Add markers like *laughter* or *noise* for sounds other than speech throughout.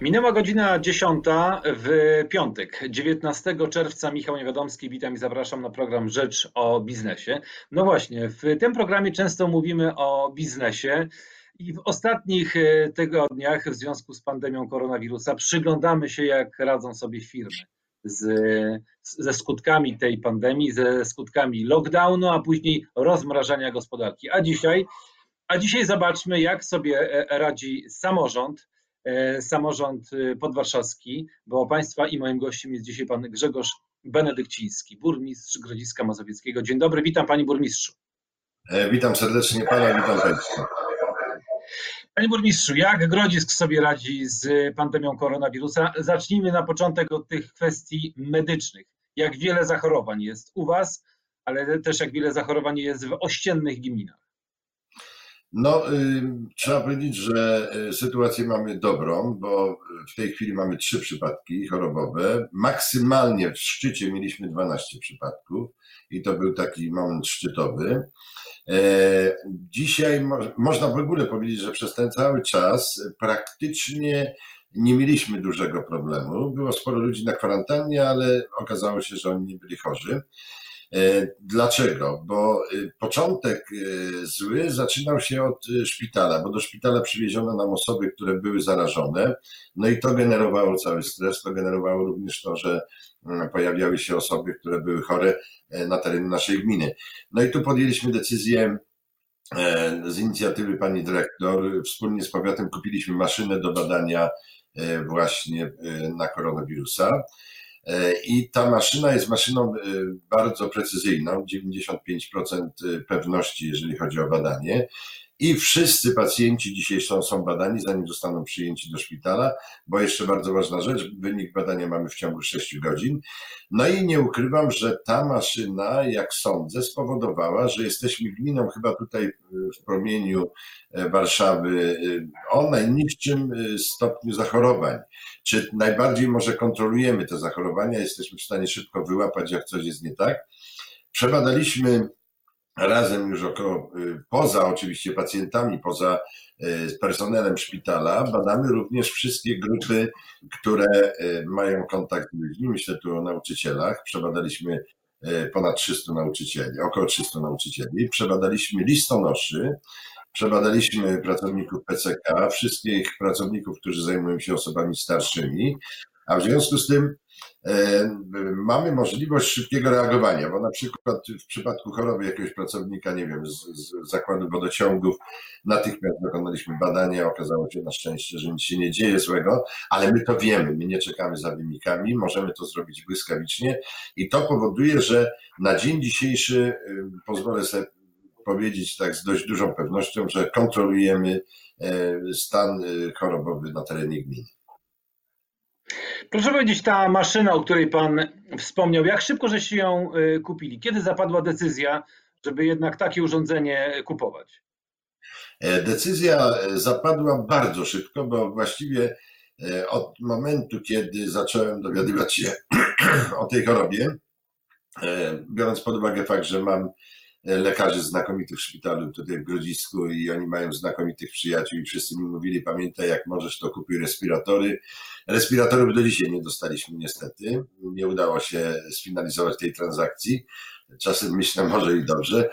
Minęła godzina 10 w piątek, 19 czerwca. Michał Niewiadomski, witam i zapraszam na program Rzecz o Biznesie. No właśnie, w tym programie często mówimy o biznesie i w ostatnich e, tygodniach w związku z pandemią koronawirusa przyglądamy się, jak radzą sobie firmy z, ze skutkami tej pandemii, ze skutkami lockdownu, a później rozmrażania gospodarki. A dzisiaj, a dzisiaj zobaczmy, jak sobie e, radzi samorząd E, samorząd e, podwarszawski, bo Państwa i moim gościem jest dzisiaj Pan Grzegorz Benedykciński, burmistrz Grodziska Mazowieckiego. Dzień dobry, witam Panie Burmistrzu. E, witam serdecznie Pana, witam Państwa. Panie Burmistrzu, jak Grodzisk sobie radzi z pandemią koronawirusa? Zacznijmy na początek od tych kwestii medycznych. Jak wiele zachorowań jest u Was, ale też jak wiele zachorowań jest w ościennych gminach? No, y, trzeba powiedzieć, że y, sytuację mamy dobrą, bo w tej chwili mamy trzy przypadki chorobowe. Maksymalnie w szczycie mieliśmy 12 przypadków i to był taki moment szczytowy. E, dzisiaj mo można w ogóle powiedzieć, że przez ten cały czas praktycznie nie mieliśmy dużego problemu. Było sporo ludzi na kwarantannie, ale okazało się, że oni nie byli chorzy. E, dlaczego? Bo e, początek e, zły zaczynał się od szpitala, bo do szpitala przywieziono nam osoby, które były zarażone, no i to generowało cały stres, to generowało również to, że mm, pojawiały się osoby, które były chore na terenie naszej gminy. No i tu podjęliśmy decyzję z inicjatywy pani dyrektor, wspólnie z powiatem kupiliśmy maszynę do badania właśnie na koronawirusa. E, I ta maszyna jest maszyną e, bardzo precyzyjną, 95% e, pewności, jeżeli chodzi o badanie. I wszyscy pacjenci dzisiaj są, są badani, zanim zostaną przyjęci do szpitala, bo jeszcze bardzo ważna rzecz, wynik badania mamy w ciągu 6 godzin. No i nie ukrywam, że ta maszyna, jak sądzę, spowodowała, że jesteśmy gminą chyba tutaj w promieniu Warszawy o najniższym stopniu zachorowań. Czy najbardziej może kontrolujemy te zachorowania, jesteśmy w stanie szybko wyłapać, jak coś jest nie tak. Przebadaliśmy razem już około, y, poza oczywiście pacjentami, poza y, personelem szpitala, badamy również wszystkie grupy, które y, mają kontakt z ludźmi. Myślę tu o nauczycielach. Przebadaliśmy ponad 300 nauczycieli, około 300 nauczycieli. Przebadaliśmy listonoszy, przebadaliśmy pracowników PCK, wszystkich pracowników, którzy zajmują się osobami starszymi, a w związku z tym E, mamy możliwość szybkiego reagowania, bo na przykład w przypadku choroby jakiegoś pracownika, nie wiem, z, z zakładu wodociągów, natychmiast dokonaliśmy badania, okazało się na szczęście, że nic się nie dzieje złego, ale my to wiemy, my nie czekamy za wynikami, możemy to zrobić błyskawicznie i to powoduje, że na dzień dzisiejszy pozwolę sobie powiedzieć tak z dość dużą pewnością, że kontrolujemy e, stan e, chorobowy na terenie gminy. Proszę powiedzieć, ta maszyna, o której Pan wspomniał, jak szybko żeście ją y, kupili? Kiedy zapadła decyzja, żeby jednak takie urządzenie kupować? E, decyzja e, zapadła bardzo szybko, bo właściwie e, od momentu, kiedy zacząłem dowiadywać się *clears throat* o tej chorobie, biorąc pod uwagę fakt, że mam lekarzy znakomitych w szpitalu tutaj w Grodzisku i oni mają znakomitych przyjaciół i wszyscy mi mówili, pamiętaj jak możesz to kupić respiratory. Respiratorów do dzisiaj nie dostaliśmy niestety, nie udało się sfinalizować tej transakcji. Czasem myślę może i dobrze.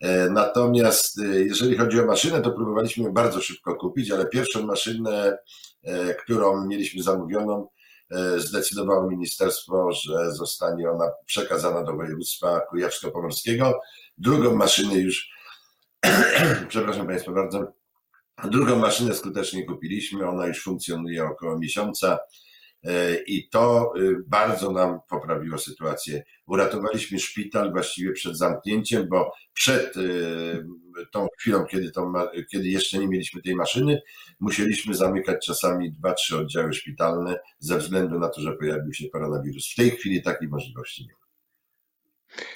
E, natomiast e, jeżeli chodzi o maszynę, to próbowaliśmy ją bardzo szybko kupić, ale pierwszą maszynę, e, którą mieliśmy zamówioną, zdecydowało ministerstwo, że zostanie ona przekazana do województwa kujawsko-pomorskiego. Drugą maszynę już, *clears throat* przepraszam Państwa bardzo, drugą maszynę skutecznie kupiliśmy, ona już funkcjonuje około miesiąca e, i to e, bardzo nam poprawiło sytuację. Uratowaliśmy szpital właściwie przed zamknięciem, bo przed e, tą chwilą, kiedy, tą, kiedy jeszcze nie mieliśmy tej maszyny, musieliśmy zamykać czasami dwa, trzy oddziały szpitalne ze względu na to, że pojawił się koronawirus. W tej chwili takiej możliwości nie ma.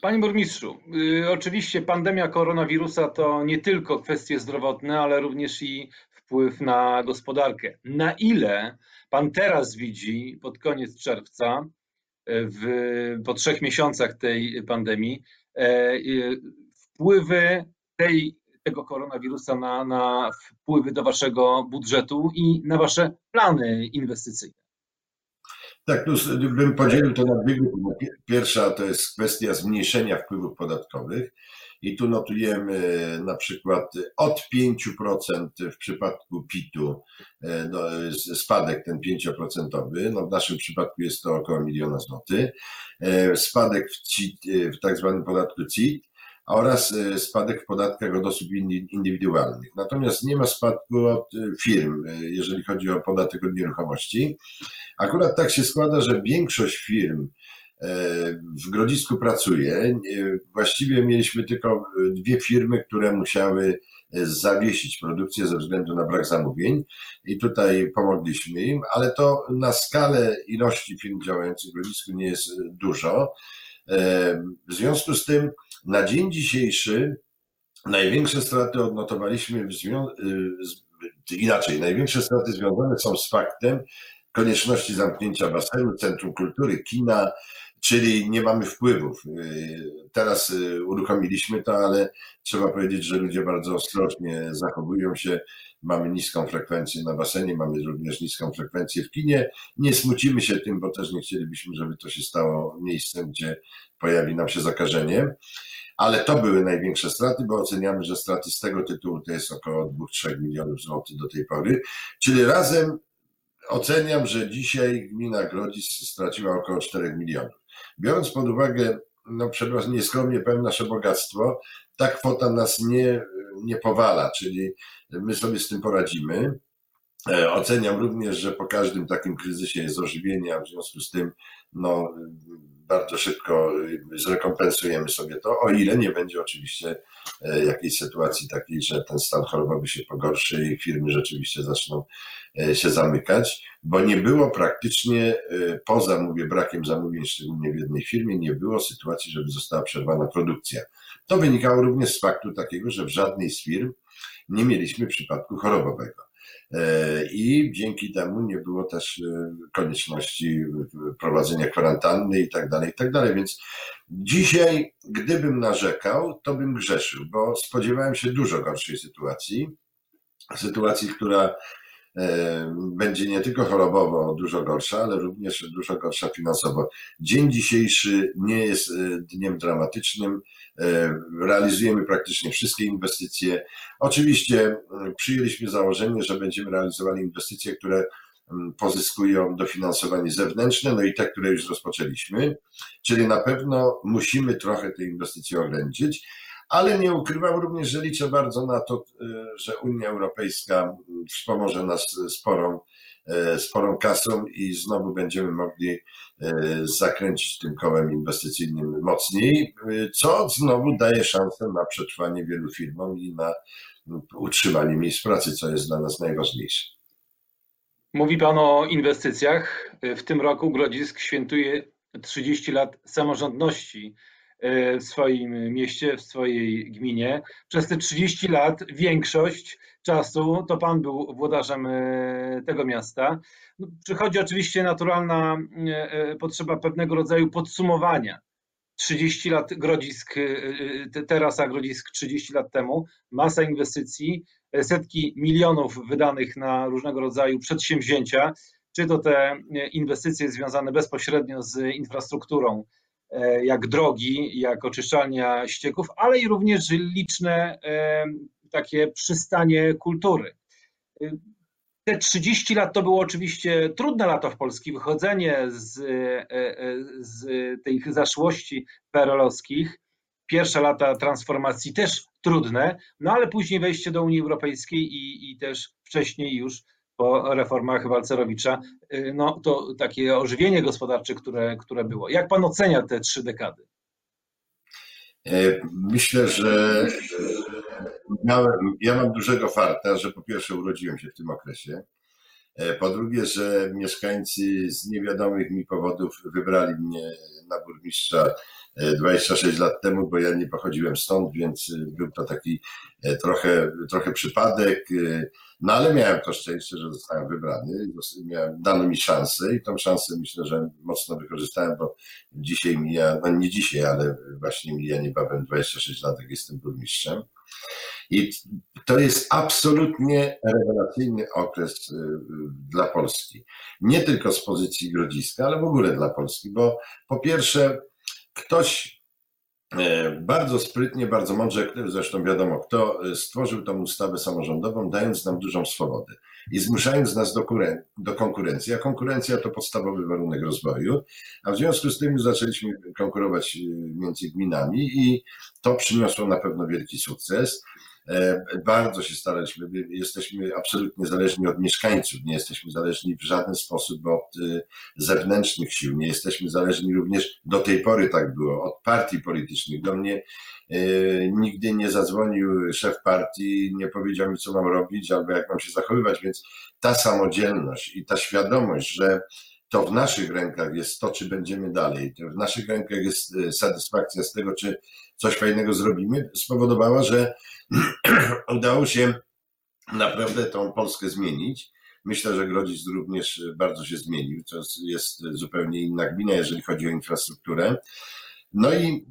Panie burmistrzu, y, oczywiście pandemia koronawirusa to nie tylko kwestie zdrowotne, ale również i wpływ na gospodarkę. Na ile pan teraz widzi pod koniec czerwca, y, w, po trzech miesiącach tej pandemii, e, wpływy tej, tego koronawirusa na, na wpływy do waszego budżetu i na wasze plany inwestycyjne? Tak, tu bym podzielił to na dwie grupy. Pierwsza to jest kwestia zmniejszenia wpływów podatkowych i tu notujemy na przykład od 5% w przypadku PIT-u e, no, spadek ten 5%, no w naszym przypadku jest to około miliona złotych, e, spadek w, CIT, w tak zwanym podatku CIT oraz e, spadek w podatkach od osób indywidualnych. Natomiast nie ma spadku od firm, jeżeli chodzi o podatek od nieruchomości. Akurat tak się składa, że większość firm w Grodzisku pracuje. Właściwie mieliśmy tylko dwie firmy, które musiały zawiesić produkcję ze względu na brak zamówień i tutaj pomogliśmy im, ale to na skalę ilości firm działających w Grodzisku nie jest dużo. W związku z tym na dzień dzisiejszy największe straty odnotowaliśmy w związku inaczej, największe straty związane są z faktem konieczności zamknięcia basenu, centrum kultury, kina, czyli nie mamy wpływów. Y, teraz y, uruchomiliśmy to, ale trzeba powiedzieć, że ludzie bardzo ostrożnie zachowują się. Mamy niską frekwencję na basenie, mamy również niską frekwencję w kinie. Nie smucimy się tym, bo też nie chcielibyśmy, żeby to się stało miejscem, gdzie pojawi nam się zakażenie. Ale to były największe straty, bo oceniamy, że straty z tego tytułu to jest około 2-3 milionów złotych do tej pory. Czyli razem oceniam, że dzisiaj gmina Grodzic straciła około 4 milionów. Biorąc pod uwagę, no przepraszam, nieskromnie powiem, nasze bogactwo, ta kwota nas nie, nie powala, czyli my sobie z tym poradzimy. E, oceniam również, że po każdym takim kryzysie jest ożywienie, a w związku z tym no, bardzo szybko zrekompensujemy sobie to, o ile nie będzie oczywiście e, jakiejś sytuacji takiej, że ten stan chorobowy się pogorszy i firmy rzeczywiście zaczną e, się zamykać, bo nie było praktycznie, e, poza mówię brakiem zamówień, szczególnie w jednej firmie, nie było sytuacji, żeby została przerwana produkcja. To wynikało również z faktu takiego, że w żadnej z firm nie mieliśmy przypadku chorobowego. E, i dzięki temu nie było też e, konieczności prowadzenia kwarantanny i tak dalej, i tak dalej. Więc dzisiaj, gdybym narzekał, to bym grzeszył, bo spodziewałem się dużo gorszej sytuacji. Sytuacji, która E, będzie nie tylko chorobowo dużo gorsza, ale również dużo gorsza finansowo. Dzień dzisiejszy nie jest e, dniem dramatycznym. E, realizujemy praktycznie wszystkie inwestycje. Oczywiście przyjęliśmy założenie, że będziemy realizowali inwestycje, które pozyskują dofinansowanie zewnętrzne, no i te, które już rozpoczęliśmy, czyli na pewno musimy trochę te inwestycje ograniczyć ale nie ukrywam również, że liczę bardzo na to, e, że Unia Europejska wspomoże nas sporą, e, sporą kasą i znowu będziemy mogli e, zakręcić tym kołem inwestycyjnym mocniej, co znowu daje szansę na przetrwanie wielu firmom i na utrzymanie miejsc pracy, co jest dla nas najważniejsze. Mówi Pan o inwestycjach. W tym roku Grodzisk świętuje 30 lat samorządności. E, w swoim mieście, w swojej gminie. Przez te 30 lat większość czasu to pan był włodarzem e, tego miasta. No, przychodzi oczywiście naturalna e, potrzeba pewnego rodzaju podsumowania. 30 lat Grodzisk, teraz Grodzisk 30 lat temu, masa inwestycji, setki milionów wydanych na różnego rodzaju przedsięwzięcia, czy to te inwestycje związane bezpośrednio z infrastrukturą, jak drogi, jak oczyszczalnia ścieków, ale i również liczne e, takie przystanie kultury. E, te 30 lat to było oczywiście trudne lato w Polsce, wychodzenie z, z tych zaszłości perelowskich, pierwsze lata transformacji też trudne, no ale później wejście do Unii Europejskiej i, i też wcześniej już po reformach Walcerowicza, y, no to takie ożywienie gospodarcze, które, które było. Jak pan ocenia te trzy dekady? E, myślę, że miałem, ja mam dużego farta, że po pierwsze urodziłem się w tym okresie. E, po drugie, że mieszkańcy z niewiadomych mi powodów wybrali mnie na burmistrza 26 lat temu, bo ja nie pochodziłem stąd, więc był to taki trochę, trochę przypadek. No ale miałem to szczęście, że zostałem wybrany, miałem, dano mi szansę i tą szansę myślę, że mocno wykorzystałem, bo dzisiaj mija, no nie dzisiaj, ale właśnie mija niebawem 26 lat, jak jestem burmistrzem. I to jest absolutnie rewelacyjny okres y, dla Polski. Nie tylko z pozycji Grodziska, ale w ogóle dla Polski, bo po pierwsze ktoś e, bardzo sprytnie, bardzo mądrze, zresztą wiadomo kto, stworzył tą ustawę samorządową, dając nam dużą swobodę i zmuszając nas do, do konkurencji. A konkurencja to podstawowy warunek rozwoju, a w związku z tym zaczęliśmy konkurować y, między gminami i to przyniosło na pewno wielki sukces. E, bardzo się staraliśmy, jesteśmy absolutnie zależni od mieszkańców, nie jesteśmy zależni w żaden sposób od y, zewnętrznych sił, nie jesteśmy zależni również, do tej pory tak było, od partii politycznych. Do mnie e, nigdy nie zadzwonił szef partii, nie powiedział mi, co mam robić albo jak mam się zachowywać, więc ta samodzielność i ta świadomość, że to w naszych rękach jest to, czy będziemy dalej, to w naszych rękach jest e, satysfakcja z tego, czy coś fajnego zrobimy, spowodowała, że *clears throat* udało się naprawdę tą Polskę zmienić. Myślę, że Grodzic również bardzo się zmienił. To jest zupełnie inna gmina, jeżeli chodzi o infrastrukturę. No i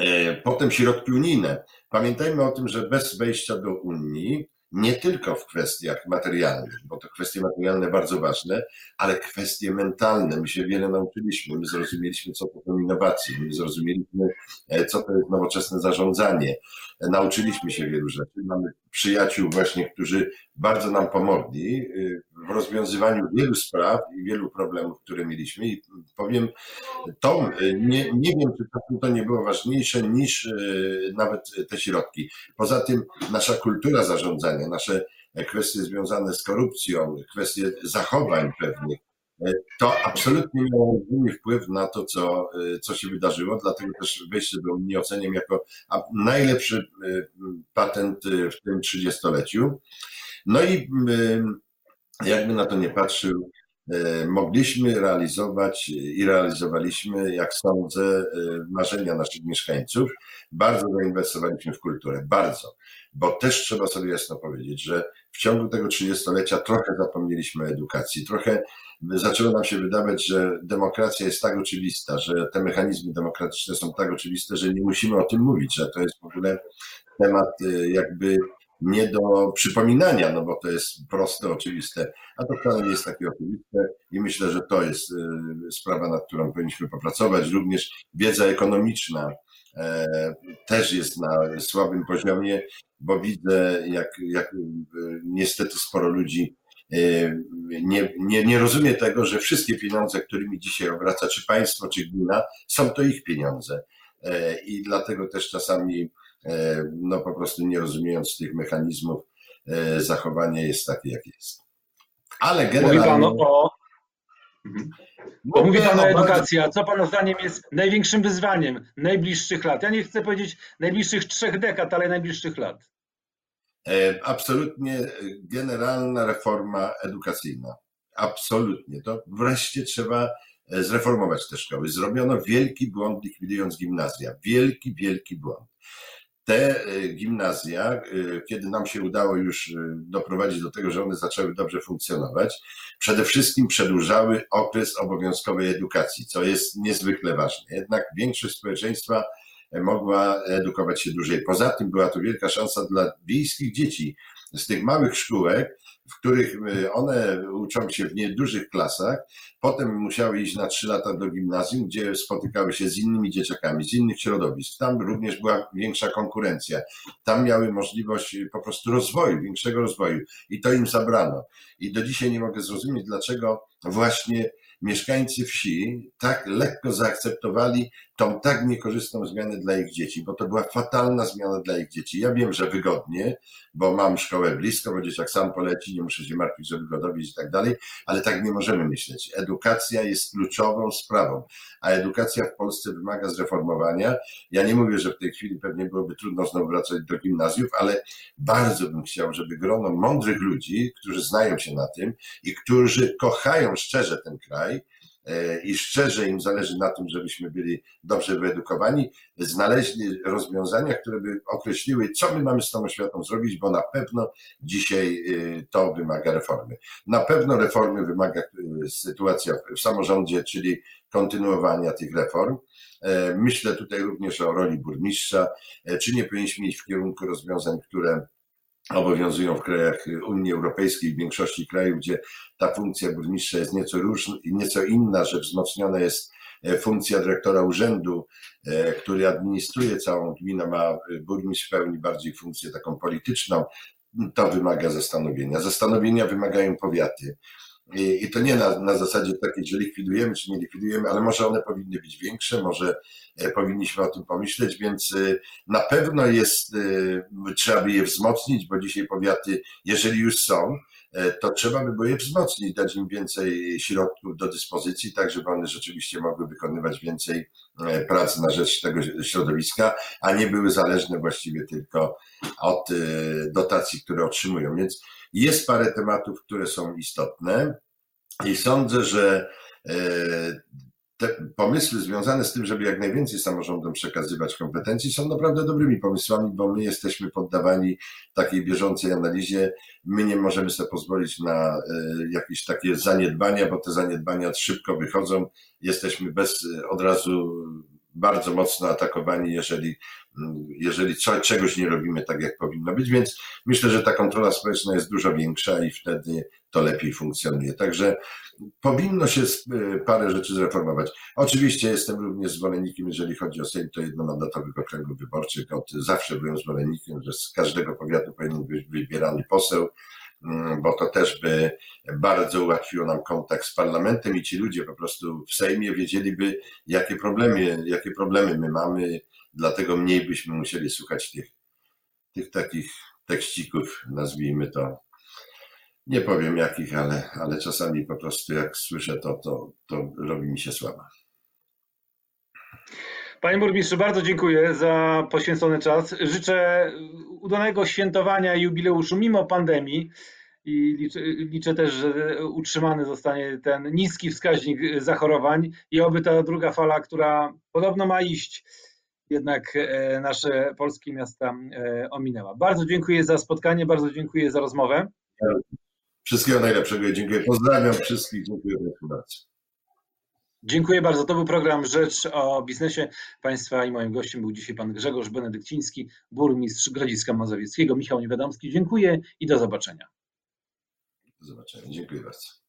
e, potem środki unijne. Pamiętajmy o tym, że bez wejścia do Unii nie tylko w kwestiach materialnych, bo to kwestie materialne bardzo ważne, ale kwestie mentalne. My się wiele nauczyliśmy, my zrozumieliśmy, co to są innowacje, my zrozumieliśmy, e, co to jest nowoczesne zarządzanie. E, nauczyliśmy się wielu rzeczy. Mamy przyjaciół właśnie, którzy bardzo nam pomogli y, w rozwiązywaniu wielu spraw i wielu problemów, które mieliśmy. I powiem, to y, nie, nie wiem, czy to nie było ważniejsze niż y, nawet te środki. Poza tym nasza kultura zarządzania, nasze kwestie związane z korupcją, kwestie zachowań pewnych, to absolutnie miało olbrzymi wpływ na to, co, co się wydarzyło, dlatego też wejście do Unii oceniam jako najlepszy patent w tym trzydziestoleciu. No i jakby na to nie patrzył, mogliśmy realizować i realizowaliśmy, jak sądzę, marzenia naszych mieszkańców. Bardzo zainwestowaliśmy w kulturę, bardzo, bo też trzeba sobie jasno powiedzieć, że w ciągu tego trzydziestolecia trochę zapomnieliśmy o edukacji, trochę zaczęło nam się wydawać, że demokracja jest tak oczywista, że te mechanizmy demokratyczne są tak oczywiste, że nie musimy o tym mówić, że to jest w ogóle temat y, jakby nie do przypominania, no bo to jest proste, oczywiste, a to wcale nie jest takie oczywiste i myślę, że to jest y, sprawa, nad którą powinniśmy popracować. Również wiedza ekonomiczna e, też jest na słabym poziomie, bo widzę, jak, jak y, niestety sporo ludzi E, nie, nie, nie rozumie tego, że wszystkie pieniądze, którymi dzisiaj obraca czy państwo, czy gmina, są to ich pieniądze. E, I dlatego też czasami, no po prostu nie rozumiejąc tych mechanizmów, zachowanie jest takie, jak jest. Ale generalnie... Mówi Pan o... Mhm. Bo mówi Pan o edukacji, a co Pana zdaniem jest największym wyzwaniem najbliższych lat? Ja nie chcę powiedzieć najbliższych trzech dekad, ale najbliższych lat. E, absolutnie generalna reforma edukacyjna. Absolutnie. To wreszcie trzeba e, zreformować te szkoły. Zrobiono wielki błąd likwidując gimnazja. Wielki, wielki błąd. Te e, gimnazja, kiedy nam się udało już doprowadzić do tego, że one zaczęły dobrze funkcjonować, przede wszystkim przedłużały okres obowiązkowej edukacji, co jest niezwykle ważne. Jednak większość społeczeństwa mogła edukować się dłużej. Poza tym była to wielka szansa dla wiejskich dzieci z tych małych szkółek, w których y, one uczą się w niedużych klasach, potem musiały iść na trzy lata do gimnazjum, gdzie spotykały się z innymi dzieciakami, z innych środowisk. Tam również była większa konkurencja. Tam miały możliwość po prostu rozwoju, większego rozwoju i to im zabrano. I do dzisiaj nie mogę zrozumieć, dlaczego właśnie mieszkańcy wsi tak lekko zaakceptowali tą tak niekorzystną zmianę dla ich dzieci, bo to była fatalna zmiana dla ich dzieci. Ja wiem, że wygodnie, bo mam szkołę blisko, bo dzieciak sam poleci, nie muszę się martwić, żeby go i tak dalej, ale tak nie możemy myśleć. Edukacja jest kluczową sprawą, a edukacja w Polsce wymaga zreformowania. Ja nie mówię, że w tej chwili pewnie byłoby trudno znowu wracać do gimnazjów, ale bardzo bym chciał, żeby grono mądrych ludzi, którzy znają się na tym i którzy kochają szczerze ten kraj, i szczerze im zależy na tym, żebyśmy byli dobrze wyedukowani, znaleźli rozwiązania, które by określiły, co my mamy z tą oświatą zrobić, bo na pewno dzisiaj e, to wymaga reformy. Na pewno reformy wymaga sytuacja w samorządzie, czyli kontynuowania tych reform. Myślę tutaj również o roli burmistrza, czy nie powinniśmy iść w kierunku rozwiązań, które obowiązują w krajach Unii Europejskiej, w większości krajów, gdzie ta funkcja burmistrza jest nieco różna nieco inna, że wzmocniona jest e, funkcja dyrektora urzędu, e, który administruje całą gminę, ma e, burmistrz pełni bardziej funkcję taką polityczną. To wymaga zastanowienia. Zastanowienia wymagają powiaty. I to nie na, na zasadzie takiej, że likwidujemy czy nie likwidujemy, ale może one powinny być większe, może e, powinniśmy o tym pomyśleć, więc e, na pewno jest, e, trzeba by je wzmocnić, bo dzisiaj powiaty, jeżeli już są, to trzeba by było je wzmocnić, dać im więcej środków do dyspozycji, tak żeby one rzeczywiście mogły wykonywać więcej pracy na rzecz tego środowiska, a nie były zależne właściwie tylko od dotacji, które otrzymują. Więc jest parę tematów, które są istotne i sądzę, że e, te pomysły związane z tym, żeby jak najwięcej samorządom przekazywać kompetencji, są naprawdę dobrymi pomysłami, bo my jesteśmy poddawani takiej bieżącej analizie. My nie możemy sobie pozwolić na e, jakieś takie zaniedbania, bo te zaniedbania szybko wychodzą. Jesteśmy bez od razu bardzo mocno atakowani, jeżeli, jeżeli co, czegoś nie robimy tak, jak powinno być, więc myślę, że ta kontrola społeczna jest dużo większa i wtedy to lepiej funkcjonuje. Także powinno się parę rzeczy zreformować. Oczywiście jestem również zwolennikiem, jeżeli chodzi o Sejm, to jednomandatowych okręgów wyborczych. Od zawsze byłem zwolennikiem, że z każdego powiatu powinien być wybierany poseł. Mm, bo to też by bardzo ułatwiło nam kontakt z parlamentem i ci ludzie po prostu w Sejmie wiedzieliby, jakie problemy, jakie problemy my mamy, dlatego mniej byśmy musieli słuchać tych, tych takich tekścików, nazwijmy to. Nie powiem jakich, ale, ale czasami po prostu jak słyszę to, to, to robi mi się słaba. Panie burmistrzu, bardzo dziękuję za poświęcony czas. Życzę udanego świętowania jubileuszu mimo pandemii i liczę, liczę, też, że utrzymany zostanie ten niski wskaźnik zachorowań i oby ta druga fala, która podobno ma iść, jednak e, nasze polskie miasta e, ominęła. Bardzo dziękuję za spotkanie, bardzo dziękuję za rozmowę. Wszystkiego najlepszego dziękuję. Pozdrawiam wszystkich. Dziękuję bardzo. Dziękuję bardzo. To był program Rzecz o biznesie państwa i moim gościem był dzisiaj pan Grzegorz Benedykciński, burmistrz Grodziska Mazowieckiego. Michał Niewiadomski. Dziękuję i do zobaczenia. Do zobaczenia. Dziękuję bardzo.